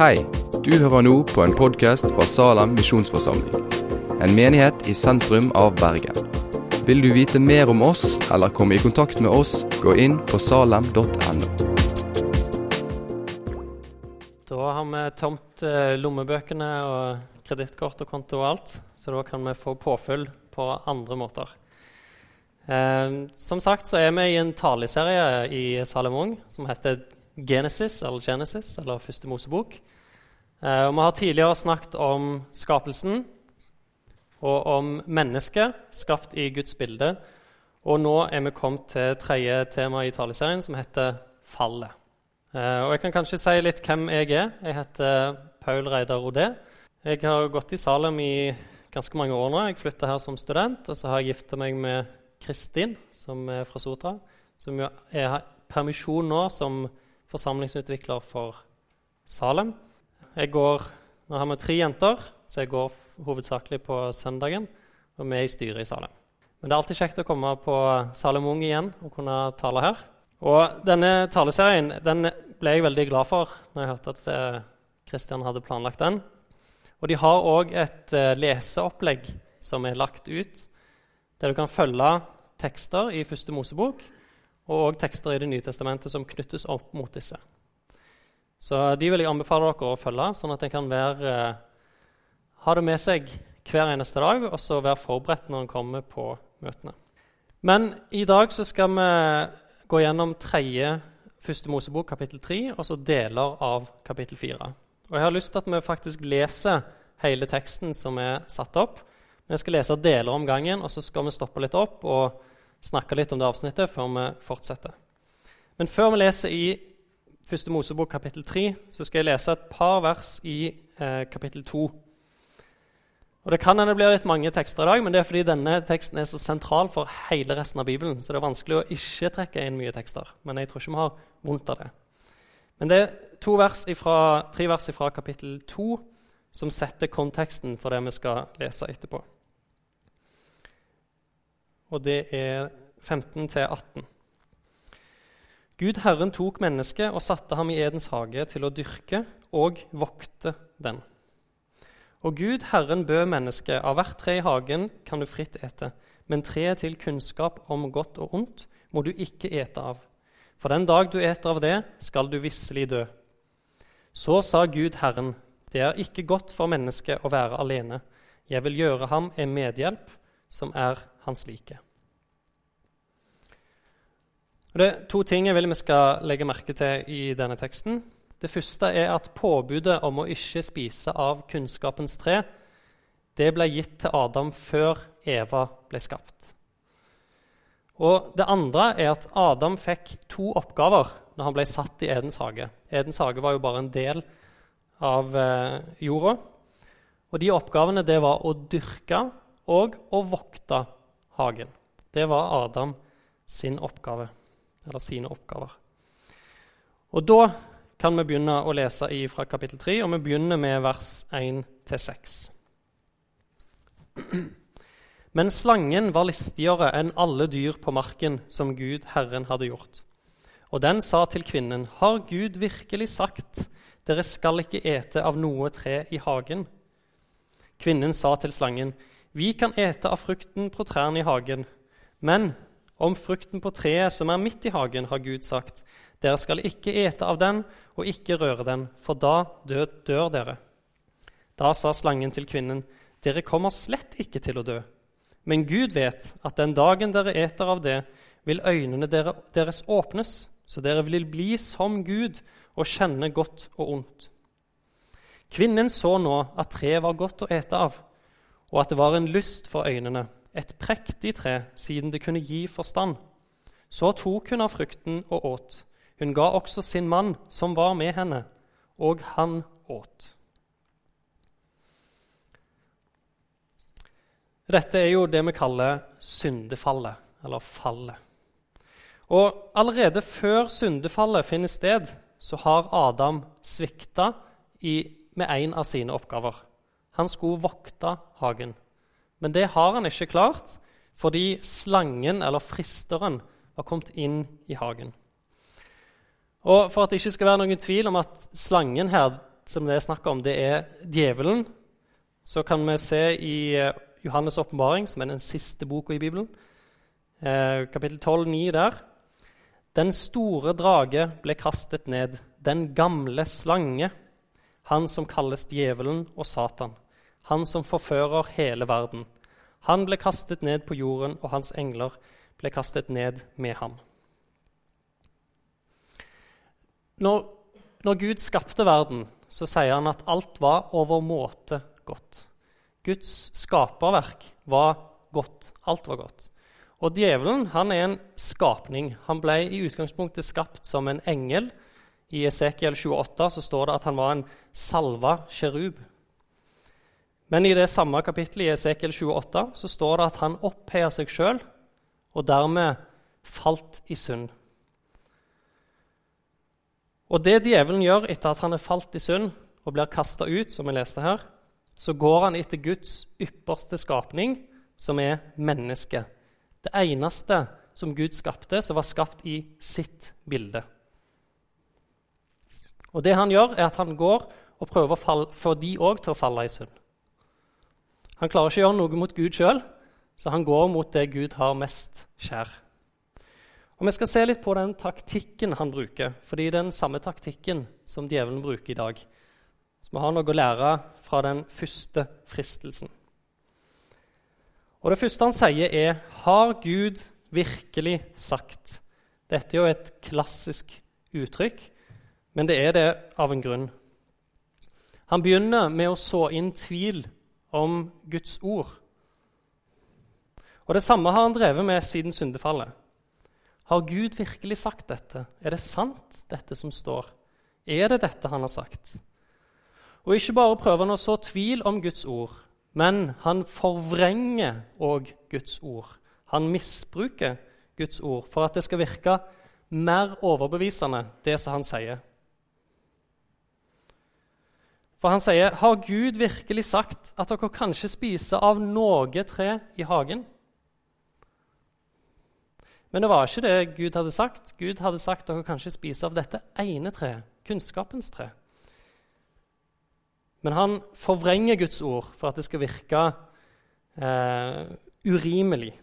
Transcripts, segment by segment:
Hei, du hører nå på en podkast fra Salem misjonsforsamling. En menighet i sentrum av Bergen. Vil du vite mer om oss eller komme i kontakt med oss, gå inn på salem.no. Da har vi tomt eh, lommebøkene og kredittkort og konto og alt, så da kan vi få påfyll på andre måter. Eh, som sagt så er vi i en taleserie i Salem Ung som heter Genesis, eller Genesis, eller Første Mosebok. Eh, vi har tidligere snakket om skapelsen og om mennesket skapt i Guds bilde. Og nå er vi kommet til tredje tema i taleserien, som heter fallet. Eh, og Jeg kan kanskje si litt hvem jeg er. Jeg heter Paul Reidar Rodé. Jeg har gått i Salem i ganske mange år nå. Jeg flytta her som student, og så har jeg gifta meg med Kristin, som er fra Sotra, som er permisjon nå som forsamlingsutvikler for Salem. Jeg går, Nå har vi tre jenter, så jeg går hovedsakelig på søndagen. Og vi er i styret i Salem. Men det er alltid kjekt å komme på Salem Ung igjen og kunne tale her. Og denne taleserien den ble jeg veldig glad for når jeg hørte at Kristian eh, hadde planlagt den. Og de har òg et uh, leseopplegg som er lagt ut, der du kan følge tekster i Første Mosebok og tekster i Det nye testamentet som knyttes opp mot disse. Så de vil jeg anbefale dere å følge, sånn at en kan være, eh, ha det med seg hver eneste dag og så være forberedt når en kommer på møtene. Men i dag så skal vi gå gjennom tredje første Mosebok, kapittel 3, og så deler av kapittel 4. Og Jeg har lyst til at vi faktisk leser hele teksten som er satt opp. Men jeg skal lese deler om gangen, og så skal vi stoppe litt opp og snakke litt om det avsnittet før vi fortsetter. Men før vi leser i Første Mosebok kapittel 3, så skal jeg lese et par vers i eh, kapittel 2. Og Det kan hende blir litt mange tekster i dag, men det er fordi denne teksten er så sentral for hele resten av Bibelen. Så det er vanskelig å ikke trekke inn mye tekster. Men jeg tror ikke vi har vondt av det. Men det er vers ifra, tre vers fra kapittel 2 som setter konteksten for det vi skal lese etterpå og det er 15-18. Gud Herren tok mennesket og satte ham i Edens hage til å dyrke og vokte den. Og Gud Herren bød mennesket av hvert tre i hagen kan du fritt ete, men treet til kunnskap om godt og ondt må du ikke ete av. For den dag du eter av det, skal du visselig dø. Så sa Gud Herren, det er ikke godt for mennesket å være alene. Jeg vil gjøre ham en medhjelp som er hans like. Det er to ting jeg vil vi skal legge merke til i denne teksten. Det første er at påbudet om å ikke spise av kunnskapens tre det ble gitt til Adam før Eva ble skapt. Og Det andre er at Adam fikk to oppgaver når han ble satt i Edens hage. Edens hage var jo bare en del av eh, jorda. Og De oppgavene det var å dyrke og å vokte hagen. Det var Adam sin oppgave, eller sine oppgaver. Og Da kan vi begynne å lese fra kapittel 3, og vi begynner med vers 1-6. Men slangen var listigere enn alle dyr på marken som Gud Herren hadde gjort. Og den sa til kvinnen, Har Gud virkelig sagt, dere skal ikke ete av noe tre i hagen? Kvinnen sa til slangen, Vi kan ete av frukten på trærne i hagen, men om frukten på treet som er midt i hagen, har Gud sagt, dere skal ikke ete av den og ikke røre den, for da dør, dør dere. Da sa slangen til kvinnen, dere kommer slett ikke til å dø. Men Gud vet at den dagen dere eter av det, vil øynene deres åpnes, så dere vil bli som Gud og kjenne godt og ondt. Kvinnen så nå at treet var godt å ete av, og at det var en lyst for øynene et prektig tre, siden det kunne gi forstand. Så tok hun av frukten og åt. Hun ga også sin mann, som var med henne, og han åt. Dette er jo det vi kaller syndefallet, eller fallet. Og allerede før syndefallet finner sted, så har Adam svikta med en av sine oppgaver. Han skulle vokte hagen. Men det har han ikke klart fordi slangen, eller fristeren, var kommet inn i hagen. Og For at det ikke skal være noen tvil om at slangen her som det er snakk om, det er djevelen. Så kan vi se i eh, Johannes' åpenbaring, som er den siste boka i Bibelen, eh, kapittel 12, 9 der. Den store drage ble kastet ned, den gamle slange, han som kalles djevelen og Satan, han som forfører hele verden. Han ble kastet ned på jorden, og hans engler ble kastet ned med ham. Når, når Gud skapte verden, så sier han at alt var overmåte godt. Guds skaperverk var godt. Alt var godt. Og djevelen han er en skapning. Han ble i utgangspunktet skapt som en engel. I Esekiel 28 så står det at han var en salva kjerub. Men i det samme kapittelet i Esekiel 28 så står det at han opphøyer seg sjøl og dermed falt i synd. Og det djevelen gjør etter at han er falt i synd og blir kasta ut, som vi leste her, så går han etter Guds ypperste skapning, som er mennesket. Det eneste som Gud skapte, som var skapt i sitt bilde. Og det han gjør, er at han går og prøver å få de òg til å falle i synd. Han klarer ikke å gjøre noe mot Gud sjøl, så han går mot det Gud har mest kjær. Og Vi skal se litt på den taktikken han bruker, fordi det er den samme taktikken som djevelen bruker i dag. Så vi har noe å lære fra den første fristelsen. Og Det første han sier, er 'Har Gud virkelig sagt?' Dette er jo et klassisk uttrykk, men det er det av en grunn. Han begynner med å så inn tvil om Guds ord. Og Det samme har han drevet med siden syndefallet. Har Gud virkelig sagt dette? Er det sant, dette som står? Er det dette han har sagt? Og ikke bare prøver han å så tvil om Guds ord, men han forvrenger òg Guds ord. Han misbruker Guds ord for at det skal virke mer overbevisende, det som han sier. For han sier, 'Har Gud virkelig sagt at dere kanskje spiser av noe tre i hagen?' Men det var ikke det Gud hadde sagt. Gud hadde sagt dere kanskje spiser av dette ene treet, kunnskapens tre. Men han forvrenger Guds ord for at det skal virke eh, urimelig.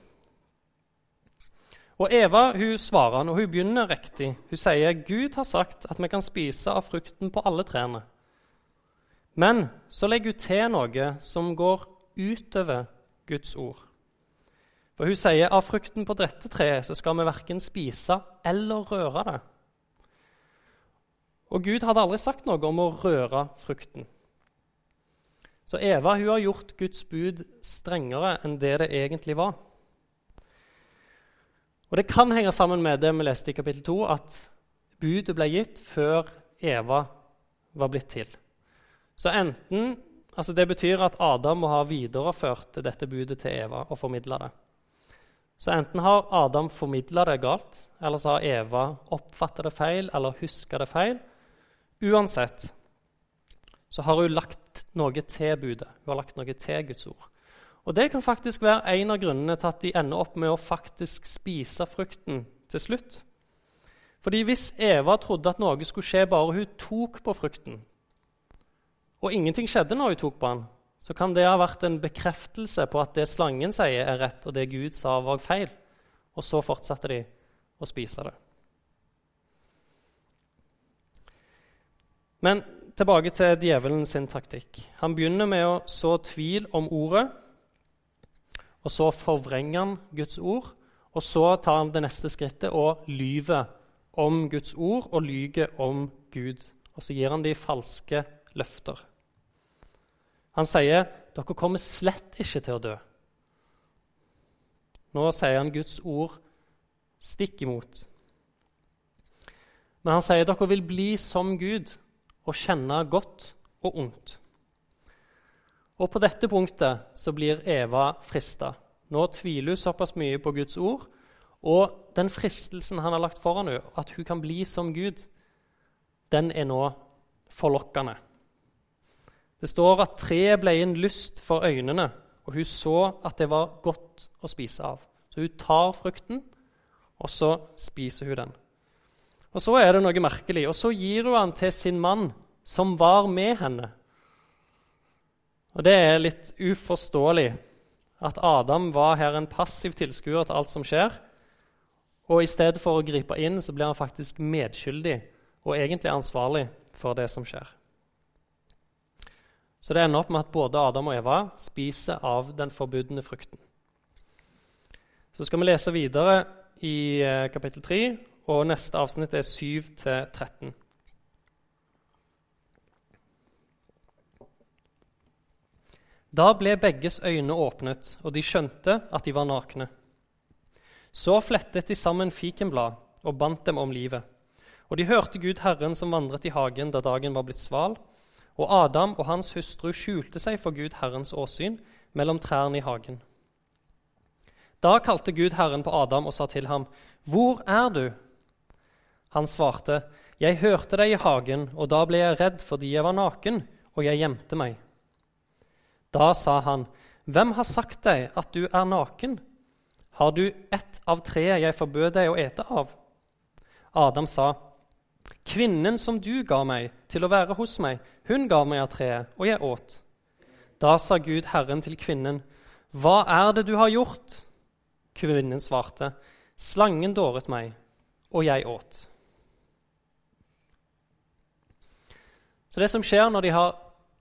Og Eva hun svarer han, og hun begynner riktig. Hun sier Gud har sagt at vi kan spise av frukten på alle trærne. Men så legger hun til noe som går utover Guds ord. For hun sier av frukten på dette treet så skal vi verken spise eller røre det. Og Gud hadde aldri sagt noe om å røre frukten. Så Eva hun har gjort Guds bud strengere enn det det egentlig var. Og Det kan henge sammen med det vi leste i kapittel 2, at budet ble gitt før Eva var blitt til. Så enten, altså Det betyr at Adam må ha videreført dette budet til Eva og formidla det. Så enten har Adam formidla det galt, eller så har Eva oppfatta det feil eller huska det feil. Uansett så har hun lagt noe til budet. Hun har lagt noe til Guds ord. Og Det kan faktisk være en av grunnene til at de ender opp med å faktisk spise frukten til slutt. Fordi Hvis Eva trodde at noe skulle skje bare hun tok på frukten, og ingenting skjedde når hun tok på han, så kan det ha vært en bekreftelse på at det slangen sier, er rett, og det Gud sa, var feil. Og så fortsatte de å spise det. Men tilbake til djevelen sin taktikk. Han begynner med å så tvil om ordet, og så forvrenger han Guds ord. Og så tar han det neste skrittet og lyver om Guds ord og lyver om Gud. Og så gir han de falske løfter. Han sier dere kommer slett ikke til å dø. Nå sier han Guds ord stikk imot. Men han sier dere vil bli som Gud og kjenne godt og ondt. Og på dette punktet så blir Eva frista. Nå tviler hun såpass mye på Guds ord, og den fristelsen han har lagt foran henne, at hun kan bli som Gud, den er nå forlokkende. Det står at treet ble en lyst for øynene, og hun så at det var godt å spise av. Så hun tar frukten, og så spiser hun den. Og så er det noe merkelig. Og så gir hun den til sin mann, som var med henne. Og Det er litt uforståelig at Adam var her en passiv tilskuer til alt som skjer. Og i stedet for å gripe inn, så blir han faktisk medskyldig og egentlig ansvarlig for det som skjer. Så det ender opp med at både Adam og Eva spiser av den forbudne frukten. Så skal vi lese videre i eh, kapittel 3, og neste avsnitt er 7-13. Da ble begges øyne åpnet, og de skjønte at de var nakne. Så flettet de sammen fikenblad og bandt dem om livet. Og de hørte Gud Herren som vandret i hagen da dagen var blitt sval. Og Adam og hans hustru skjulte seg for Gud Herrens åsyn mellom trærne i hagen. Da kalte Gud Herren på Adam og sa til ham, 'Hvor er du?' Han svarte, 'Jeg hørte deg i hagen, og da ble jeg redd fordi jeg var naken, og jeg gjemte meg.' Da sa han, 'Hvem har sagt deg at du er naken?' 'Har du ett av treet jeg forbød deg å ete av?' Adam sa, 'Kvinnen som du ga meg til å være hos meg, hun ga meg av treet, og jeg åt.' Da sa Gud Herren til kvinnen, 'Hva er det du har gjort?' Kvinnen svarte, 'Slangen dåret meg, og jeg åt.' Så det som skjer når de har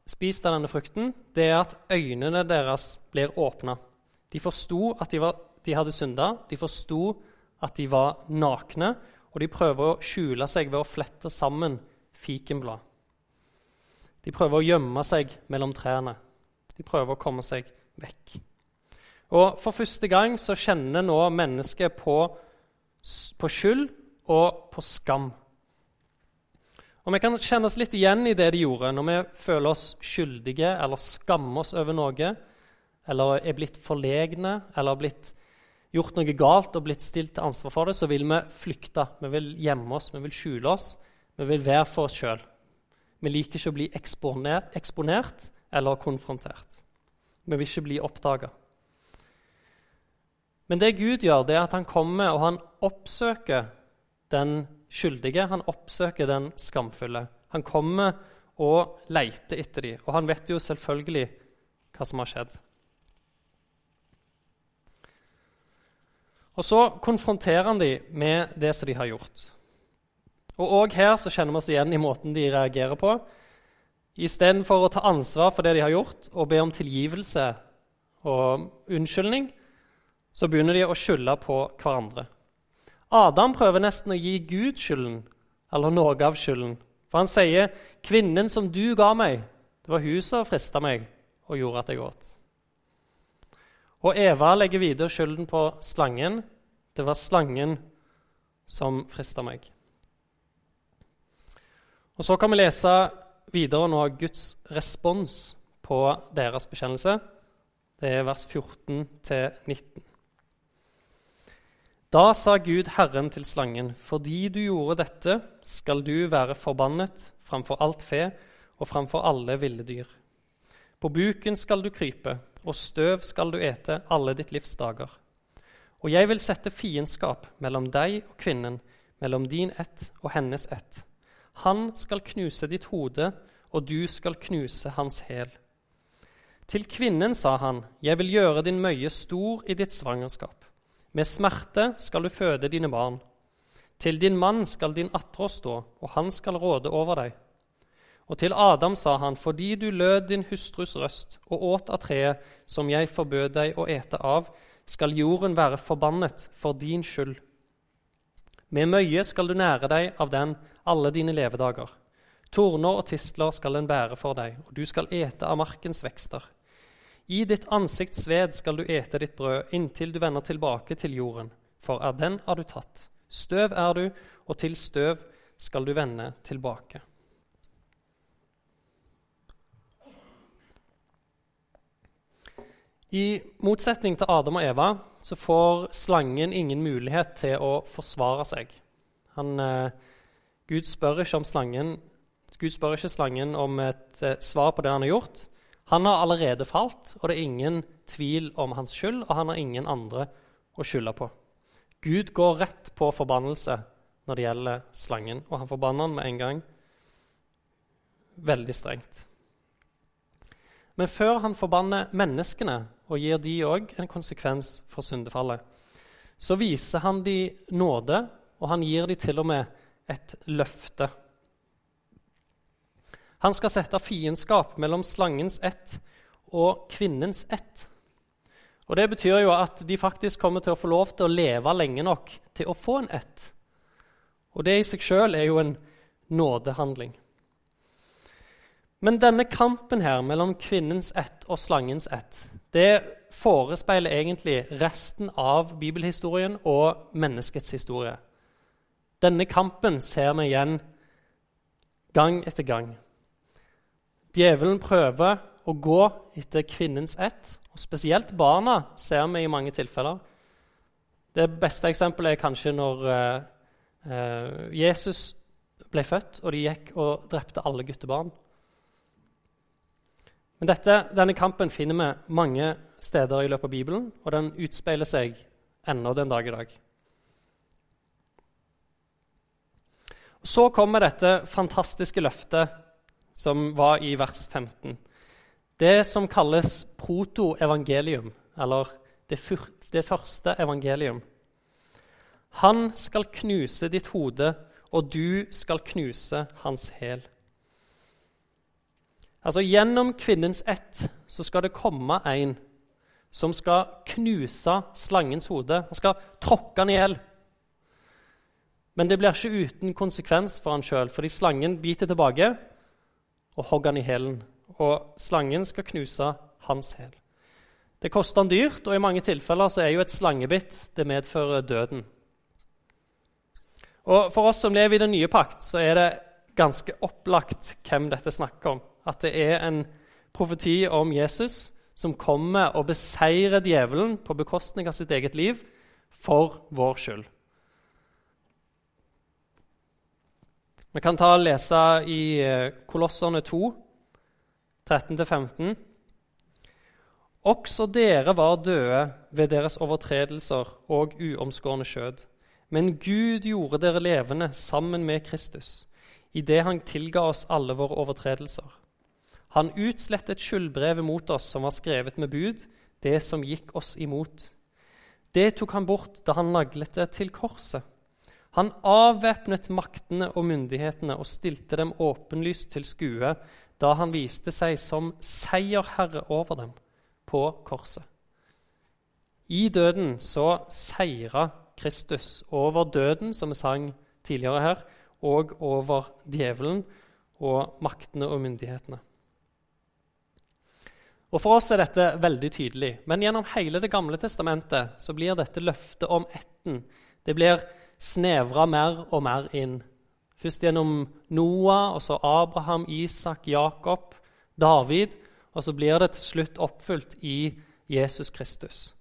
spist av denne frukten, det er at øynene deres blir åpna. De forsto at de, var, de hadde synda, de forsto at de var nakne, og de prøver å skjule seg ved å flette sammen fikenblad. De prøver å gjemme seg mellom trærne. De prøver å komme seg vekk. Og For første gang så kjenner nå mennesket på, på skyld og på skam. Og Vi kan kjenne oss litt igjen i det de gjorde når vi føler oss skyldige eller skammer oss over noe, eller er blitt forlegne eller blitt gjort noe galt og blitt stilt til ansvar for det, så vil vi flykte. Vi vil gjemme oss, vi vil skjule oss, vi vil være for oss sjøl. Vi liker ikke å bli eksponert, eksponert eller konfrontert. Vi vil ikke bli oppdaga. Men det Gud gjør, det er at han kommer og han oppsøker den skyldige. Han oppsøker den skamfulle. Han kommer og leter etter dem, og han vet jo selvfølgelig hva som har skjedd. Og Så konfronterer han dem med det som de har gjort. Og Òg her så kjenner vi oss igjen i måten de reagerer på. Istedenfor å ta ansvar for det de har gjort, og be om tilgivelse og unnskyldning, så begynner de å skylde på hverandre. Adam prøver nesten å gi Gud skylden, eller noe av skylden. For han sier, 'Kvinnen som du ga meg, det var hun som frista meg og gjorde at jeg åt.' Og Eva legger videre skylden på slangen. Det var slangen som frista meg. Og Så kan vi lese videre nå Guds respons på deres bekjennelse. Det er vers 14 19. Da sa Gud Herren til slangen, fordi du gjorde dette, skal du være forbannet framfor alt fe og framfor alle ville dyr. På buken skal du krype, og støv skal du ete alle ditt livs dager. Og jeg vil sette fiendskap mellom deg og kvinnen, mellom din ett og hennes ett. Han skal knuse ditt hode, og du skal knuse hans hæl. Til kvinnen sa han, jeg vil gjøre din møye stor i ditt svangerskap. Med smerte skal du føde dine barn. Til din mann skal din attrå stå, og han skal råde over deg. Og til Adam sa han, fordi du lød din hustrus røst og åt av treet som jeg forbød deg å ete av, skal jorden være forbannet for din skyld. Med møye skal du nære deg av den alle dine levedager. Torner og tistler skal den bære for deg, og du skal ete av markens vekster. I ditt ansikts sved skal du ete ditt brød inntil du vender tilbake til jorden, for av den er du tatt. Støv er du, og til støv skal du vende tilbake. I motsetning til Adam og Eva så får slangen ingen mulighet til å forsvare seg. Han, eh, Gud, spør slangen, Gud, spør ikke slangen om et eh, svar på det han har gjort. Han har allerede falt, og det er ingen tvil om hans skyld, og han har ingen andre å skylde på. Gud går rett på forbannelse når det gjelder slangen, og han forbanner han med en gang veldig strengt. Men før han forbanner menneskene og gir de òg en konsekvens for syndefallet, så viser han de nåde, og han gir de til og med et løfte. Han skal sette fiendskap mellom slangens ett og kvinnens ett. Og Det betyr jo at de faktisk kommer til å få lov til å leve lenge nok til å få en ett. Og det i seg sjøl er jo en nådehandling. Men denne kampen her mellom kvinnens ett og slangens ett, det forespeiler egentlig resten av bibelhistorien og menneskets historie. Denne kampen ser vi igjen gang etter gang. Djevelen prøver å gå etter kvinnens ett, og spesielt barna ser vi i mange tilfeller. Det beste eksempelet er kanskje når eh, eh Jesus ble født, og de gikk og drepte alle guttebarn. Men dette, denne kampen finner vi mange steder i løpet av Bibelen, og den utspeiler seg ennå den dag i dag. Så kommer dette fantastiske løftet som var i vers 15. Det som kalles proto-evangelium, eller det, det første evangelium. Han skal knuse ditt hode, og du skal knuse hans hæl. Altså Gjennom kvinnens ett så skal det komme en som skal knuse slangens hode. Han skal tråkke han i hjel. Men det blir ikke uten konsekvens for han sjøl, fordi slangen biter tilbake og hogger han i hælen. Og slangen skal knuse hans hæl. Det koster han dyrt, og i mange tilfeller så er jo et slangebitt det medfører døden. Og For oss som lever i den nye pakt, så er det ganske opplagt hvem dette snakker om. At det er en profeti om Jesus som kommer og beseirer djevelen på bekostning av sitt eget liv for vår skyld. Vi kan ta og lese i eh, Kolosserne 2, 13-15. Også dere var døde ved deres overtredelser og uomskårne skjød. Men Gud gjorde dere levende sammen med Kristus, idet han tilga oss alle våre overtredelser. Han utslettet skyldbrevet mot oss som var skrevet med bud, det som gikk oss imot. Det tok han bort da han naglet det til korset. Han avvæpnet maktene og myndighetene og stilte dem åpenlyst til skue da han viste seg som seierherre over dem på korset. I døden så seira Kristus over døden, som vi sang tidligere her, og over djevelen og maktene og myndighetene. Og For oss er dette veldig tydelig, men gjennom hele Det gamle testamentet så blir dette løftet om ætten det blir snevra mer og mer inn. Først gjennom Noah, og så Abraham, Isak, Jakob, David. Og så blir det til slutt oppfylt i Jesus Kristus.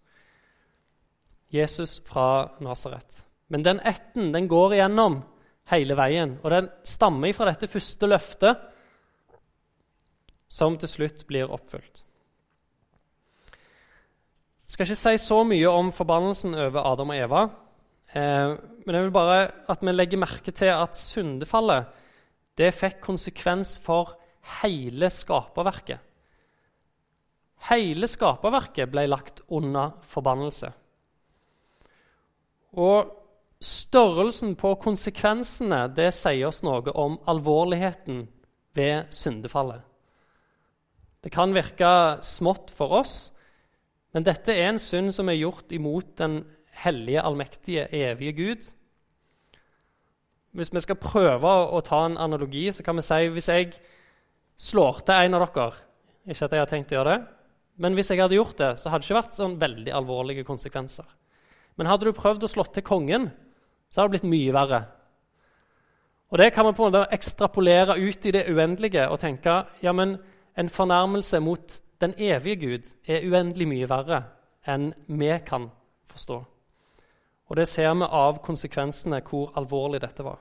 Jesus fra Nasaret. Men den ætten den går igjennom hele veien, og den stammer fra dette første løftet, som til slutt blir oppfylt. Skal ikke si så mye om forbannelsen over Adam og Eva. Eh, men jeg vil bare at vi legger merke til at syndefallet det fikk konsekvens for hele skaperverket. Hele skaperverket ble lagt under forbannelse. Og størrelsen på konsekvensene det sier oss noe om alvorligheten ved syndefallet. Det kan virke smått for oss, men dette er en synd som er gjort imot den hellige, allmektige, evige Gud. Hvis vi skal prøve å ta en analogi, så kan vi si hvis jeg slår til en av dere Ikke at jeg har tenkt å gjøre det, men hvis jeg hadde gjort det, så hadde det ikke vært sånn veldig alvorlige konsekvenser. Men hadde du prøvd å slå til kongen, så hadde det blitt mye verre. Og Det kan man på en måte ekstrapolere ut i det uendelige og tenke ja, men en fornærmelse mot den evige Gud er uendelig mye verre enn vi kan forstå. Og det ser vi av konsekvensene, hvor alvorlig dette var.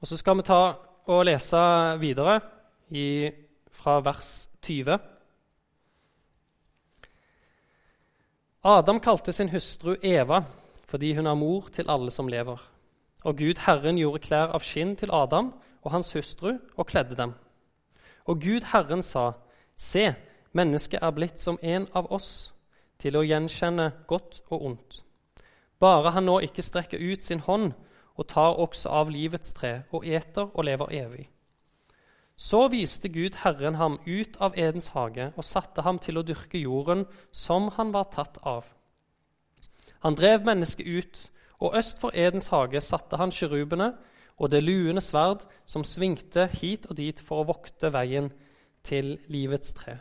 Og Så skal vi ta og lese videre i, fra vers 20. Adam kalte sin hustru Eva fordi hun er mor til alle som lever. Og Gud Herren gjorde klær av skinn til Adam og hans hustru og kledde dem. Og Gud Herren sa, Se, mennesket er blitt som en av oss, til å gjenkjenne godt og ondt. Bare han nå ikke strekker ut sin hånd og tar også av livets tre og eter og lever evig. Så viste Gud Herren ham ut av Edens hage og satte ham til å dyrke jorden som han var tatt av. Han drev mennesket ut, og øst for Edens hage satte han kirubene og det luende sverd som svingte hit og dit for å vokte veien til livets tre.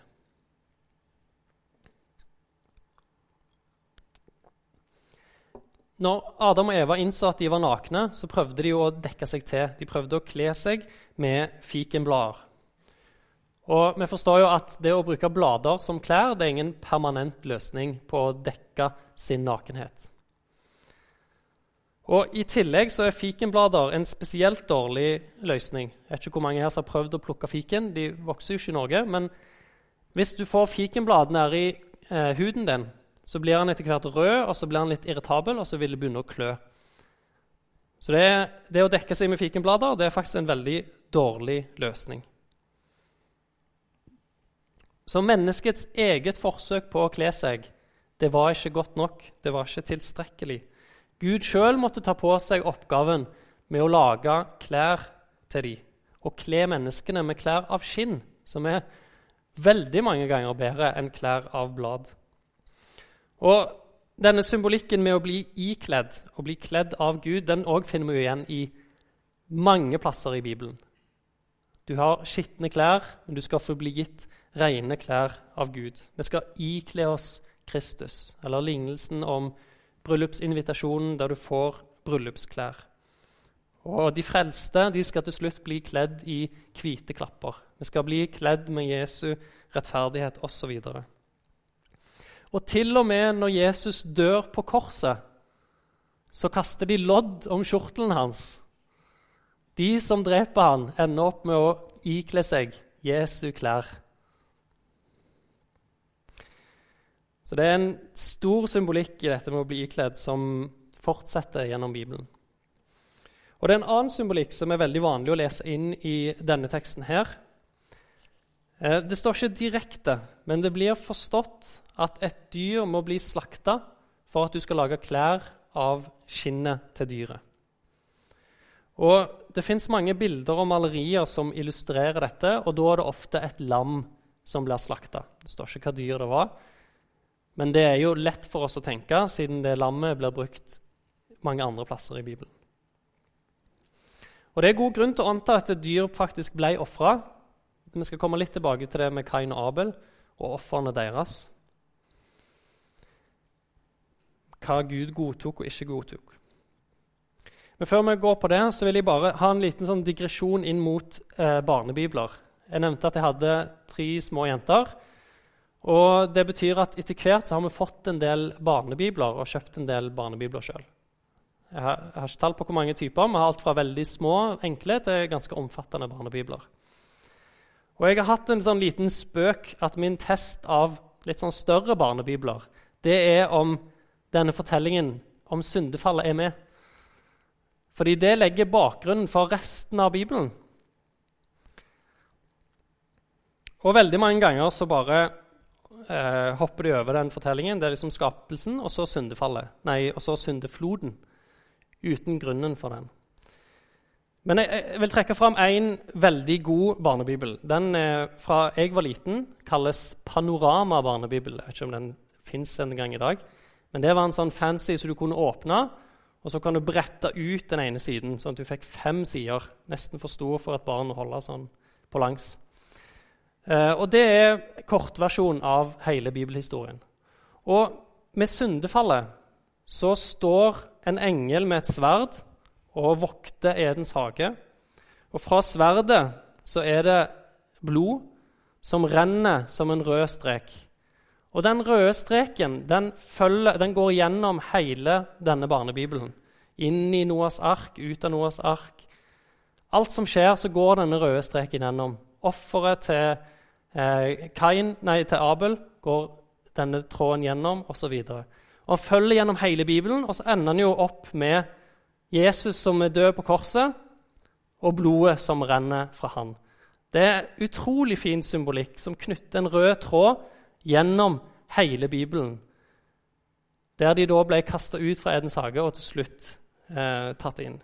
Når Adam og Eva innså at de var nakne, så prøvde de å dekke seg til. De prøvde å kle seg med fikenblader. Og vi forstår jo at det å bruke blader som klær det er ingen permanent løsning på å dekke sin nakenhet. Og I tillegg så er fikenblader en spesielt dårlig løsning. Jeg vet ikke hvor mange her som har prøvd å plukke fiken. De vokser jo ikke i Norge. Men hvis du får fikenblad nedi eh, huden din, så blir den etter hvert rød, og så blir den litt irritabel, og så vil det begynne å klø. Så det, det å dekke seg med fikenblader det er faktisk en veldig dårlig løsning. Så menneskets eget forsøk på å kle seg det var ikke godt nok. Det var ikke tilstrekkelig. Gud sjøl måtte ta på seg oppgaven med å lage klær til dem. Og kle menneskene med klær av skinn, som er veldig mange ganger bedre enn klær av blad. Og denne symbolikken med å bli ikledd å bli kledd av Gud, den òg finner vi igjen i mange plasser i Bibelen. Du har skitne klær, men du skal få bli gitt rene klær av Gud. Vi skal ikle oss Kristus, eller lignelsen om bryllupsinvitasjonen der du får bryllupsklær. Og de frelste de skal til slutt bli kledd i hvite klapper. Vi skal bli kledd med Jesu rettferdighet osv. Og, og til og med når Jesus dør på korset, så kaster de lodd om kjortelen hans. De som dreper han, ender opp med å ikle seg Jesu klær. Så det er en stor symbolikk i dette med å bli ikledd som fortsetter gjennom Bibelen. Og Det er en annen symbolikk som er veldig vanlig å lese inn i denne teksten. her. Eh, det står ikke direkte, men det blir forstått at et dyr må bli slakta for at du skal lage klær av skinnet til dyret. Og Det fins mange bilder og malerier som illustrerer dette, og da er det ofte et lam som blir slakta. Det står ikke hva dyr det var, men det er jo lett for oss å tenke, siden det lammet blir brukt mange andre plasser i Bibelen. Og Det er god grunn til å anta at et dyr faktisk ble ofra. Vi skal komme litt tilbake til det med Kain og Abel og ofrene deres. Hva Gud godtok og ikke godtok. Men før vi går på det, så vil jeg bare ha en liten sånn digresjon inn mot eh, barnebibler. Jeg nevnte at jeg hadde tre små jenter. Og Det betyr at etter hvert så har vi fått en del barnebibler og kjøpt en del barnebibler sjøl. Jeg, jeg, har ikke tall på hvor mange typer. Vi har alt fra veldig små, enkle til ganske omfattende barnebibler. Og Jeg har hatt en sånn liten spøk at min test av litt sånn større barnebibler det er om denne fortellingen om syndefallet er med. Fordi det legger bakgrunnen for resten av Bibelen. Og veldig mange ganger så bare eh, hopper de over den fortellingen. Det er liksom skapelsen, og så syndefallet. Nei, og så syndefloden. Uten grunnen for den. Men jeg, jeg vil trekke fram en veldig god barnebibel. Den eh, fra jeg var liten, kalles Panorama barnebibel. Jeg vet ikke om den fins en gang i dag. Men det var en sånn fancy så du kunne åpne, og så kan du brette ut den ene siden, sånn at du fikk fem sider. Nesten for stor for et barn å holde sånn på langs. Eh, og Det er kortversjonen av hele bibelhistorien. Og Med syndefallet så står en engel med et sverd og vokter Edens hage. Og fra sverdet så er det blod som renner som en rød strek. Og den røde streken den, følger, den går gjennom hele denne barnebibelen. Inn i Noas ark, ut av Noas ark. Alt som skjer, så går denne røde streken gjennom. Offeret til Eh, Kain, nei, til Abel går denne tråden gjennom, osv. Han følger gjennom hele Bibelen, og så ender han jo opp med Jesus som er død på korset, og blodet som renner fra han. Det er utrolig fin symbolikk som knytter en rød tråd gjennom hele Bibelen. Der de da ble kasta ut fra Edens hage og til slutt eh, tatt inn.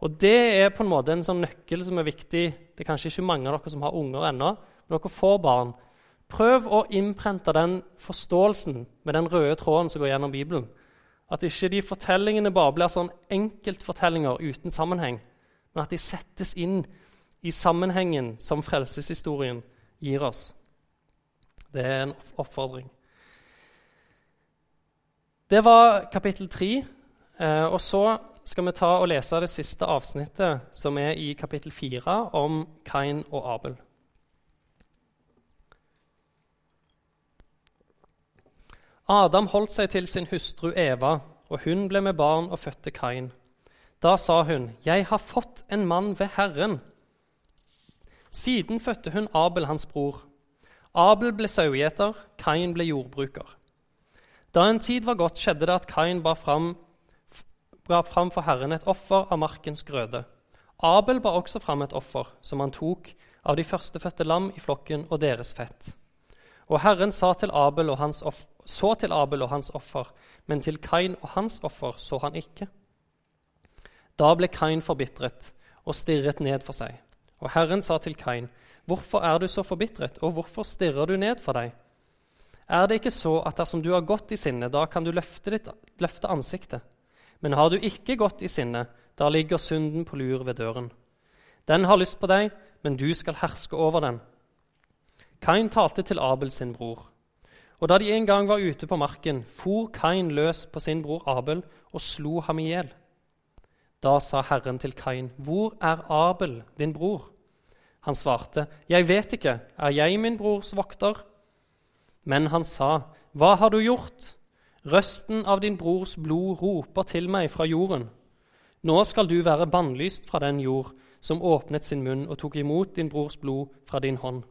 Og Det er på en måte en sånn nøkkel som er viktig. Det er kanskje ikke mange av dere som har unger ennå, men dere får barn. Prøv å innprente den forståelsen med den røde tråden som går gjennom Bibelen. At ikke de fortellingene bare blir sånn enkeltfortellinger uten sammenheng, men at de settes inn i sammenhengen som frelseshistorien gir oss. Det er en oppfordring. Det var kapittel tre. Eh, og så skal vi ta og lese det siste avsnittet, som er i kapittel 4, om Kain og Abel. Adam holdt seg til sin hustru Eva, og hun ble med barn og fødte Kain. Da sa hun, 'Jeg har fått en mann ved Herren.' Siden fødte hun Abel, hans bror. Abel ble sauegjeter, Kain ble jordbruker. Da en tid var gått, skjedde det at Kain bar fram, bar fram for Herren et offer av markens grøde. Abel bar også fram et offer, som han tok av de førstefødte lam i flokken og deres fett. Og Herren sa til Abel og hans offer, så til Abel og hans offer, men til Kain og hans offer så han ikke. Da ble Kain forbitret og stirret ned for seg. Og Herren sa til Kain, Hvorfor er du så forbitret, og hvorfor stirrer du ned for deg? Er det ikke så at dersom du har gått i sinne, da kan du løfte, ditt, løfte ansiktet? Men har du ikke gått i sinne, da ligger synden på lur ved døren. Den har lyst på deg, men du skal herske over den. Kain talte til Abel sin bror. Og da de en gang var ute på marken, for Kain løs på sin bror Abel og slo ham i hjel. Da sa Herren til Kain, 'Hvor er Abel, din bror?' Han svarte, 'Jeg vet ikke, er jeg min brors vokter?' Men han sa, 'Hva har du gjort?' Røsten av din brors blod roper til meg fra jorden. Nå skal du være bannlyst fra den jord som åpnet sin munn og tok imot din brors blod fra din hånd.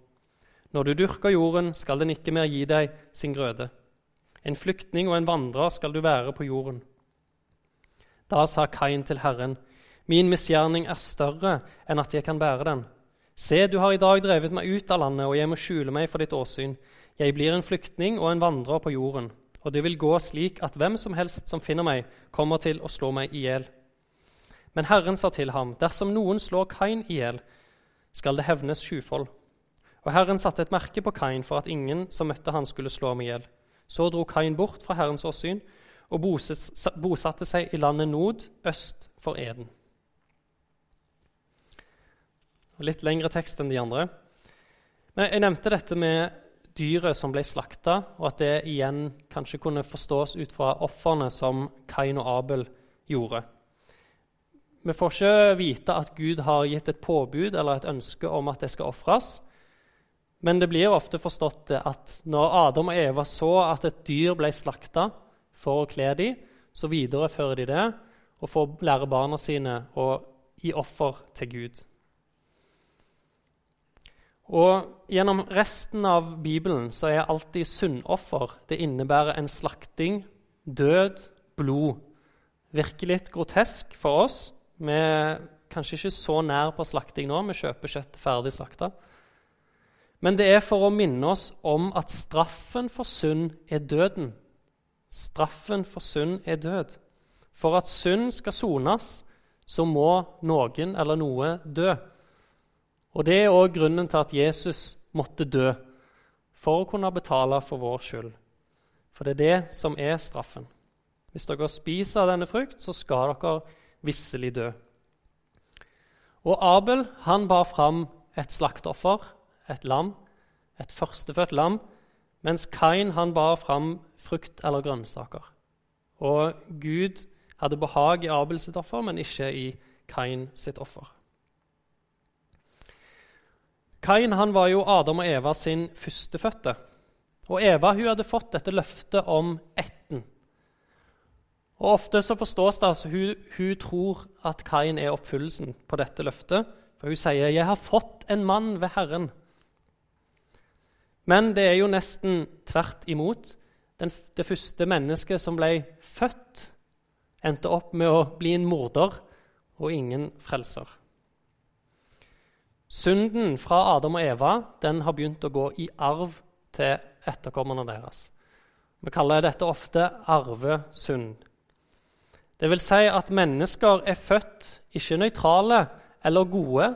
Når du dyrker jorden, skal den ikke mer gi deg sin grøde. En flyktning og en vandrer skal du være på jorden. Da sa Kain til Herren, Min misgjerning er større enn at jeg kan bære den. Se, du har i dag drevet meg ut av landet, og jeg må skjule meg for ditt åsyn. Jeg blir en flyktning og en vandrer på jorden, og det vil gå slik at hvem som helst som finner meg, kommer til å slå meg i hjel. Men Herren sa til ham, dersom noen slår Kain i hjel, skal det hevnes sjufold. Og Herren satte et merke på Kain for at ingen som møtte han skulle slå ham i hjel. Så dro Kain bort fra Herrens åsyn og bosatte seg i landet Nod, øst for Eden. Litt lengre tekst enn de andre. Men jeg nevnte dette med dyret som ble slakta, og at det igjen kanskje kunne forstås ut fra ofrene som Kain og Abel gjorde. Vi får ikke vite at Gud har gitt et påbud eller et ønske om at det skal ofres. Men det blir ofte forstått at når Adam og Eva så at et dyr ble slakta for å kle dem, så viderefører de det og får lære barna sine å gi offer til Gud. Og Gjennom resten av Bibelen så er alltid syndoffer Det innebærer en slakting, død, blod. Virker litt grotesk for oss. Vi er kanskje ikke så nær på slakting nå. Vi kjøper kjøtt ferdig slakta. Men det er for å minne oss om at straffen for synd er døden. Straffen for synd er død. For at synd skal sones, så må noen eller noe dø. Og Det er òg grunnen til at Jesus måtte dø, for å kunne betale for vår skyld. For det er det som er straffen. Hvis dere spiser denne frukt, så skal dere visselig dø. Og Abel han bar fram et slakteoffer et lam, et førstefødt lam, mens Kain han bar fram frukt eller grønnsaker. Og Gud hadde behag i Abel sitt offer, men ikke i Kain sitt offer. Kain han var jo Adam og Eva sin førstefødte. Og Eva hun hadde fått dette løftet om ætten. Og Ofte så forstås det altså hun, hun tror at Kain er oppfyllelsen på dette løftet. For hun sier 'Jeg har fått en mann ved Herren'. Men det er jo nesten tvert imot. Den, det første mennesket som ble født endte opp med å bli en morder og ingen frelser. Synden fra Adam og Eva den har begynt å gå i arv til etterkommerne deres. Vi kaller dette ofte arvesynd. Det vil si at mennesker er født ikke nøytrale eller gode,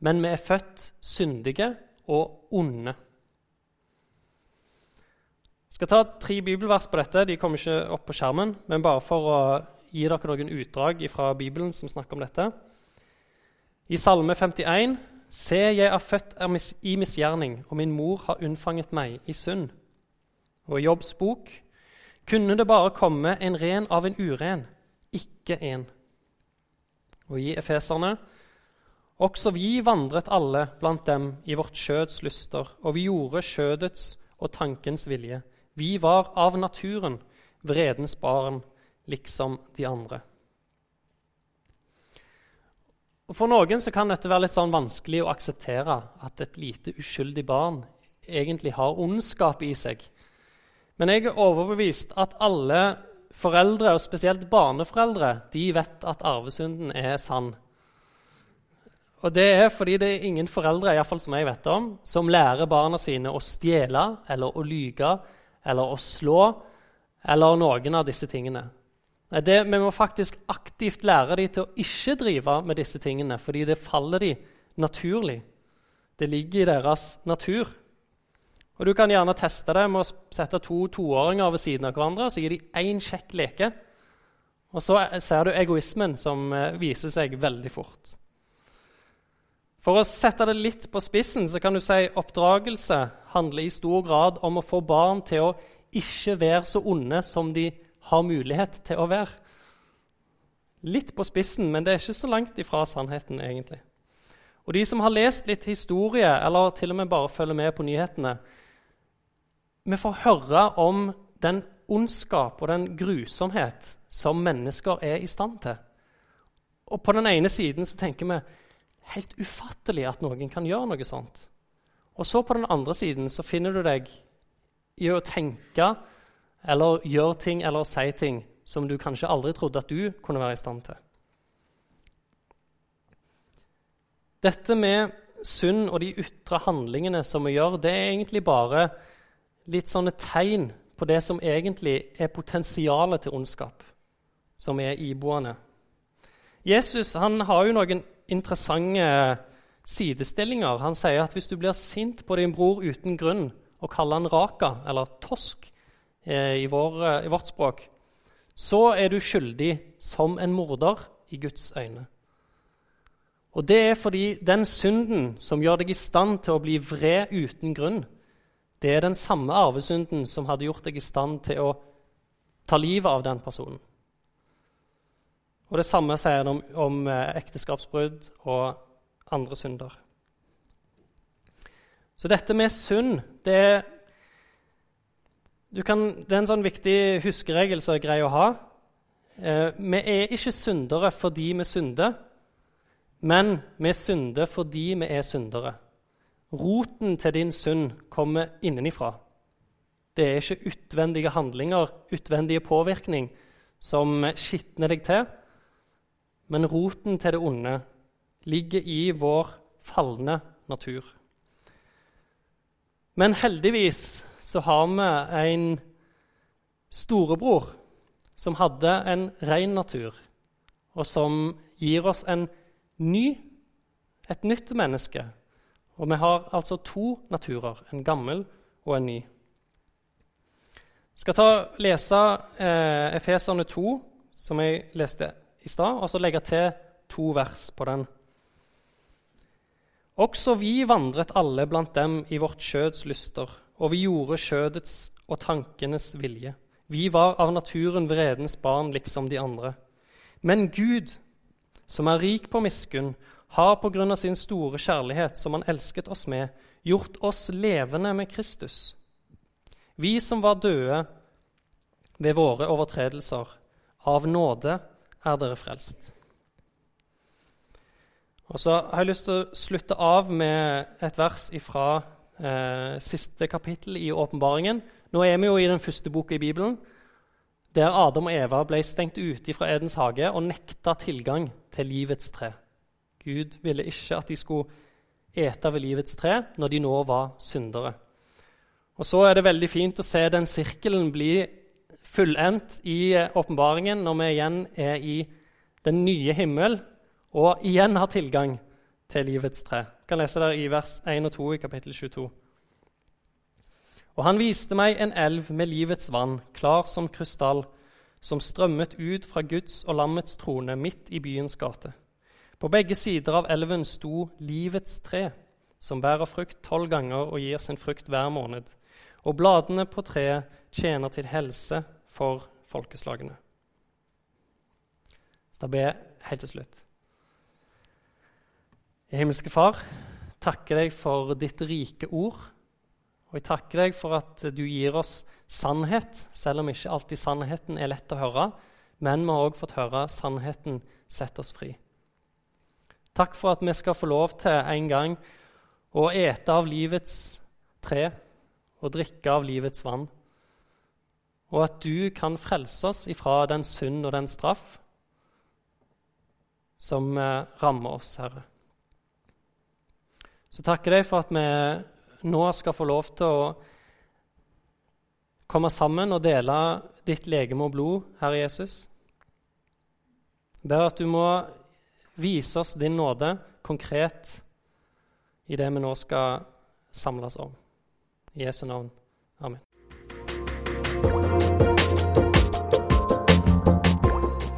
men vi er født syndige og onde. Jeg skal ta tre bibelvers på dette. De kommer ikke opp på skjermen, men bare for å gi dere noen utdrag fra Bibelen som snakker om dette. I Salme 51.: Se, jeg er født i misgjerning, og min mor har unnfanget meg i synd. Og i Jobbs bok kunne det bare komme en ren av en uren, ikke en. Og i Efeserne også vi vandret alle blant dem i vårt skjøds lyster, og vi gjorde skjødets og tankens vilje. Vi var av naturen vredens barn, liksom de andre. Og For noen så kan dette være litt sånn vanskelig å akseptere at et lite uskyldig barn egentlig har ondskap i seg. Men jeg er overbevist at alle foreldre, og spesielt barneforeldre, de vet at arvesynden er sann. Og det er fordi det er ingen foreldre i fall som jeg vet om, som lærer barna sine å stjele eller å lyge eller å slå eller noen av disse tingene. Det, vi må faktisk aktivt lære dem til å ikke drive med disse tingene, fordi det faller dem naturlig. Det ligger i deres natur. Og Du kan gjerne teste det med å sette to toåringer ved siden av hverandre. Så gir de én kjekk leke. Og så ser du egoismen som eh, viser seg veldig fort. For å sette det litt på spissen så kan du si oppdragelse handler i stor grad om å få barn til å ikke være så onde som de har mulighet til å være. Litt på spissen, men det er ikke så langt ifra sannheten, egentlig. Og de som har lest litt historie, eller til og med bare følger med på nyhetene, vi får høre om den ondskap og den grusomhet som mennesker er i stand til. Og på den ene siden så tenker vi helt ufattelig at noen kan gjøre noe sånt. Og så på den andre siden så finner du deg i å tenke eller gjør ting eller si ting som du kanskje aldri trodde at du kunne være i stand til. Dette med synd og de ytre handlingene som vi gjør, det er egentlig bare litt sånne tegn på det som egentlig er potensialet til ondskap, som er iboende. Jesus han har jo noen interessante sidestillinger. Han sier at hvis du blir sint på din bror uten grunn og kaller han raka, eller tosk, Eh, i, vår, eh, i vårt språk, så er du skyldig som en morder i Guds øyne. Og det er fordi den synden som gjør deg i stand til å bli vred uten grunn, det er den samme arvesynden som hadde gjort deg i stand til å ta livet av den personen. Og Det samme sier han om, om eh, ekteskapsbrudd og andre synder. Så dette med synd det er kan, det er en sånn viktig huskeregel som er grei å ha. Eh, vi er ikke syndere fordi vi synder, men vi synder fordi vi er syndere. Roten til din synd kommer innenifra. Det er ikke utvendige handlinger, utvendige påvirkning, som skitner deg til. Men roten til det onde ligger i vår falne natur. Men heldigvis så har vi en storebror som hadde en ren natur, og som gir oss en ny, et nytt menneske. Og vi har altså to naturer, en gammel og en ny. Jeg skal ta, lese eh, Efeserne 2, som jeg leste i stad, og så legge til to vers på den. Også vi vandret alle blant dem i vårt skjøds lyster og vi gjorde skjødets og tankenes vilje. Vi var av naturen vredens barn, liksom de andre. Men Gud, som er rik på miskunn, har på grunn av sin store kjærlighet, som han elsket oss med, gjort oss levende med Kristus. Vi som var døde ved våre overtredelser, av nåde er dere frelst. Og så har jeg lyst til å slutte av med et vers ifra eh, siste kapittel i åpenbaringen. Nå er vi jo i den første boka i Bibelen. der Adam og Eva ble stengt ute fra Edens hage og nekta tilgang til livets tre. Gud ville ikke at de skulle ete ved livets tre når de nå var syndere. Og Så er det veldig fint å se den sirkelen bli fullendt i åpenbaringen når vi igjen er i den nye himmel og igjen har tilgang til livets tre. Kan lese der i vers 1 og 2 i kapittel 22. Og han viste meg en elv med livets vann, klar som krystall, som strømmet ut fra Guds og lammets trone midt i byens gate. På begge sider av elven sto livets tre, som bærer frukt tolv ganger og gir sin frukt hver måned. Og bladene på treet tjener til helse for folkeslagene. Så da ber jeg helt til slutt. Himmelske Far, takker deg for ditt rike ord. Og jeg takker deg for at du gir oss sannhet, selv om ikke alltid sannheten er lett å høre. Men vi har òg fått høre sannheten sette oss fri. Takk for at vi skal få lov til en gang å ete av livets tre og drikke av livets vann. Og at du kan frelse oss ifra den synd og den straff som eh, rammer oss, Herre. Så takker deg for at vi nå skal få lov til å komme sammen og dele ditt legeme og blod, Herre Jesus. Jeg ber at du må vise oss din nåde konkret i det vi nå skal samles om. I Jesu navn. Amen.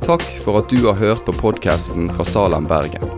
Takk for at du har hørt på podkasten fra Salem, Bergen.